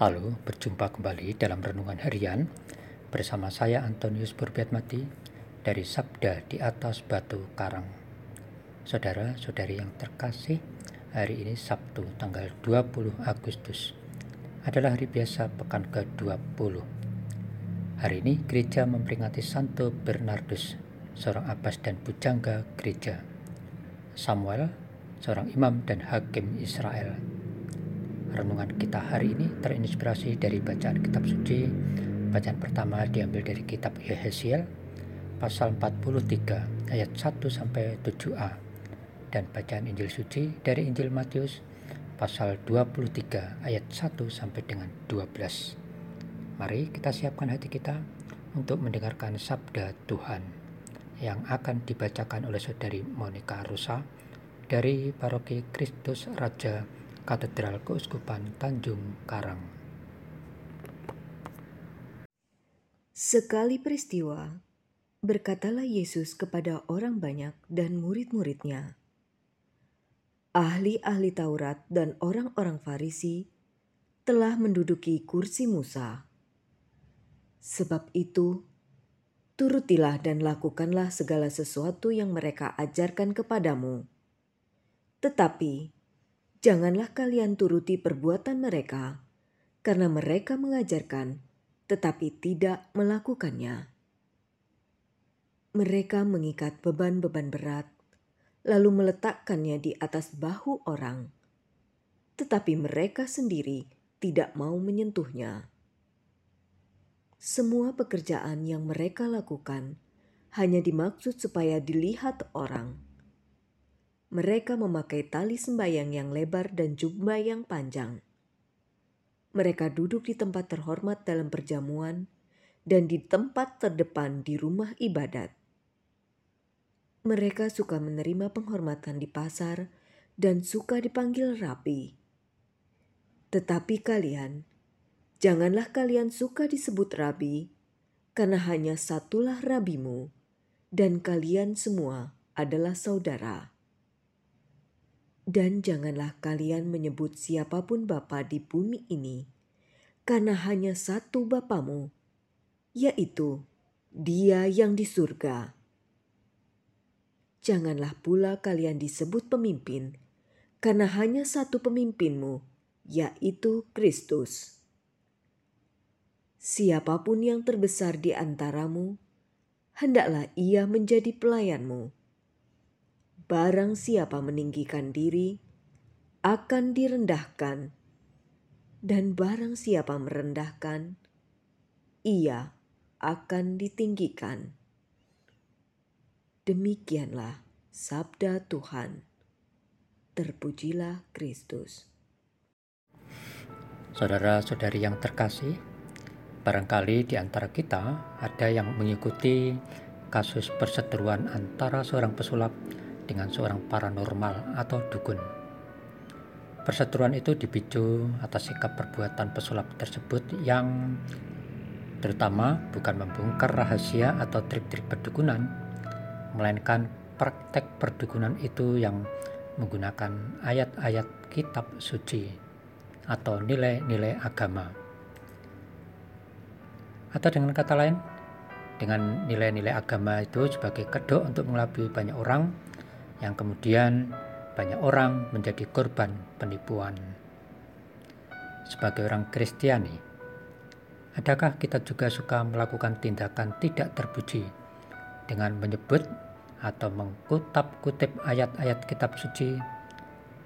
Halo, berjumpa kembali dalam renungan harian bersama saya Antonius Burbiatmati dari Sabda di atas Batu Karang. Saudara-saudari yang terkasih, hari ini Sabtu tanggal 20 Agustus adalah hari biasa pekan ke-20. Hari ini gereja memperingati Santo Bernardus, seorang abbas dan pujangga gereja. Samuel, seorang imam dan hakim Israel Renungan kita hari ini terinspirasi dari bacaan kitab suci. Bacaan pertama diambil dari kitab Yehesiel pasal 43 ayat 1 sampai 7a dan bacaan Injil suci dari Injil Matius pasal 23 ayat 1 sampai dengan 12. Mari kita siapkan hati kita untuk mendengarkan sabda Tuhan yang akan dibacakan oleh saudari Monica Rusa dari Paroki Kristus Raja Katedral Keuskupan Tanjung Karang. Sekali peristiwa, berkatalah Yesus kepada orang banyak dan murid-muridnya, Ahli-ahli Taurat dan orang-orang Farisi telah menduduki kursi Musa. Sebab itu, turutilah dan lakukanlah segala sesuatu yang mereka ajarkan kepadamu. Tetapi, Janganlah kalian turuti perbuatan mereka, karena mereka mengajarkan tetapi tidak melakukannya. Mereka mengikat beban-beban berat, lalu meletakkannya di atas bahu orang, tetapi mereka sendiri tidak mau menyentuhnya. Semua pekerjaan yang mereka lakukan hanya dimaksud supaya dilihat orang mereka memakai tali sembayang yang lebar dan jubah yang panjang. Mereka duduk di tempat terhormat dalam perjamuan dan di tempat terdepan di rumah ibadat. Mereka suka menerima penghormatan di pasar dan suka dipanggil rapi. Tetapi kalian, janganlah kalian suka disebut rabi, karena hanya satulah rabimu, dan kalian semua adalah saudara. Dan janganlah kalian menyebut siapa pun Bapa di bumi ini, karena hanya satu Bapamu, yaitu Dia yang di surga. Janganlah pula kalian disebut pemimpin, karena hanya satu pemimpinmu, yaitu Kristus. Siapa pun yang terbesar di antaramu, hendaklah ia menjadi pelayanmu Barang siapa meninggikan diri akan direndahkan, dan barang siapa merendahkan, ia akan ditinggikan. Demikianlah sabda Tuhan. Terpujilah Kristus. Saudara-saudari yang terkasih, barangkali di antara kita ada yang mengikuti kasus perseteruan antara seorang pesulap dengan seorang paranormal atau dukun. Perseteruan itu dipicu atas sikap perbuatan pesulap tersebut yang terutama bukan membongkar rahasia atau trik-trik perdukunan, melainkan praktek perdukunan itu yang menggunakan ayat-ayat kitab suci atau nilai-nilai agama. Atau dengan kata lain, dengan nilai-nilai agama itu sebagai kedok untuk mengelabui banyak orang yang kemudian banyak orang menjadi korban penipuan. Sebagai orang Kristiani, adakah kita juga suka melakukan tindakan tidak terpuji dengan menyebut atau mengkutap-kutip ayat-ayat kitab suci,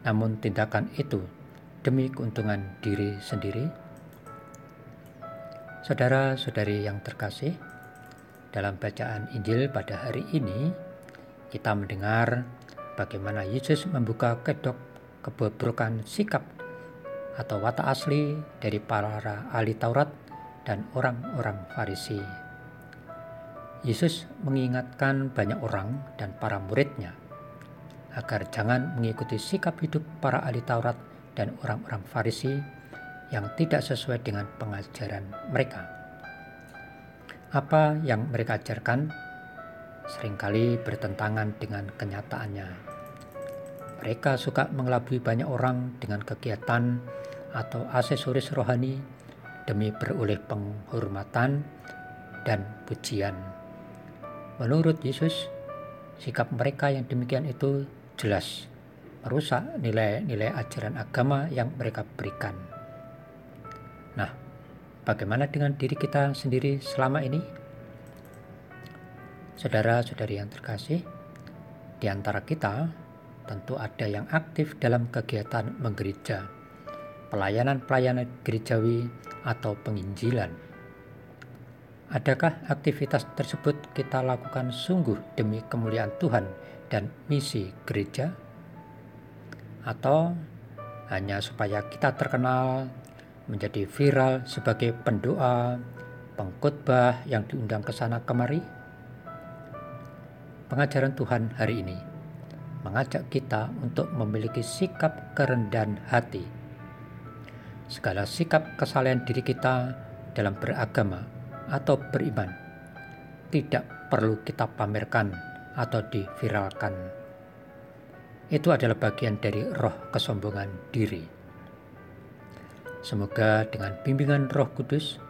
namun tindakan itu demi keuntungan diri sendiri? Saudara-saudari yang terkasih, dalam bacaan Injil pada hari ini, kita mendengar bagaimana Yesus membuka kedok kebobrokan sikap atau watak asli dari para ahli Taurat dan orang-orang Farisi. Yesus mengingatkan banyak orang dan para muridnya agar jangan mengikuti sikap hidup para ahli Taurat dan orang-orang Farisi yang tidak sesuai dengan pengajaran mereka. Apa yang mereka ajarkan sering kali bertentangan dengan kenyataannya. Mereka suka mengelabui banyak orang dengan kegiatan atau aksesoris rohani demi beroleh penghormatan dan pujian. Menurut Yesus, sikap mereka yang demikian itu jelas merusak nilai-nilai ajaran agama yang mereka berikan. Nah, bagaimana dengan diri kita sendiri selama ini? Saudara-saudari yang terkasih, di antara kita tentu ada yang aktif dalam kegiatan menggereja, pelayanan-pelayanan gerejawi atau penginjilan. Adakah aktivitas tersebut kita lakukan sungguh demi kemuliaan Tuhan dan misi gereja? atau hanya supaya kita terkenal menjadi viral sebagai pendoa, pengkhotbah yang diundang ke sana kemari? Pengajaran Tuhan hari ini mengajak kita untuk memiliki sikap kerendahan hati. Segala sikap kesalahan diri kita dalam beragama atau beriman tidak perlu kita pamerkan atau diviralkan itu adalah bagian dari roh kesombongan diri. Semoga dengan bimbingan Roh Kudus,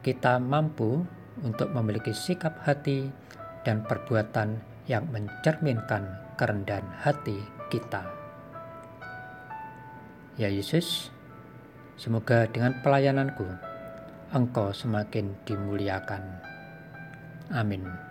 kita mampu untuk memiliki sikap hati dan perbuatan yang mencerminkan kerendahan hati kita. Ya Yesus, semoga dengan pelayananku, Engkau semakin dimuliakan. Amin.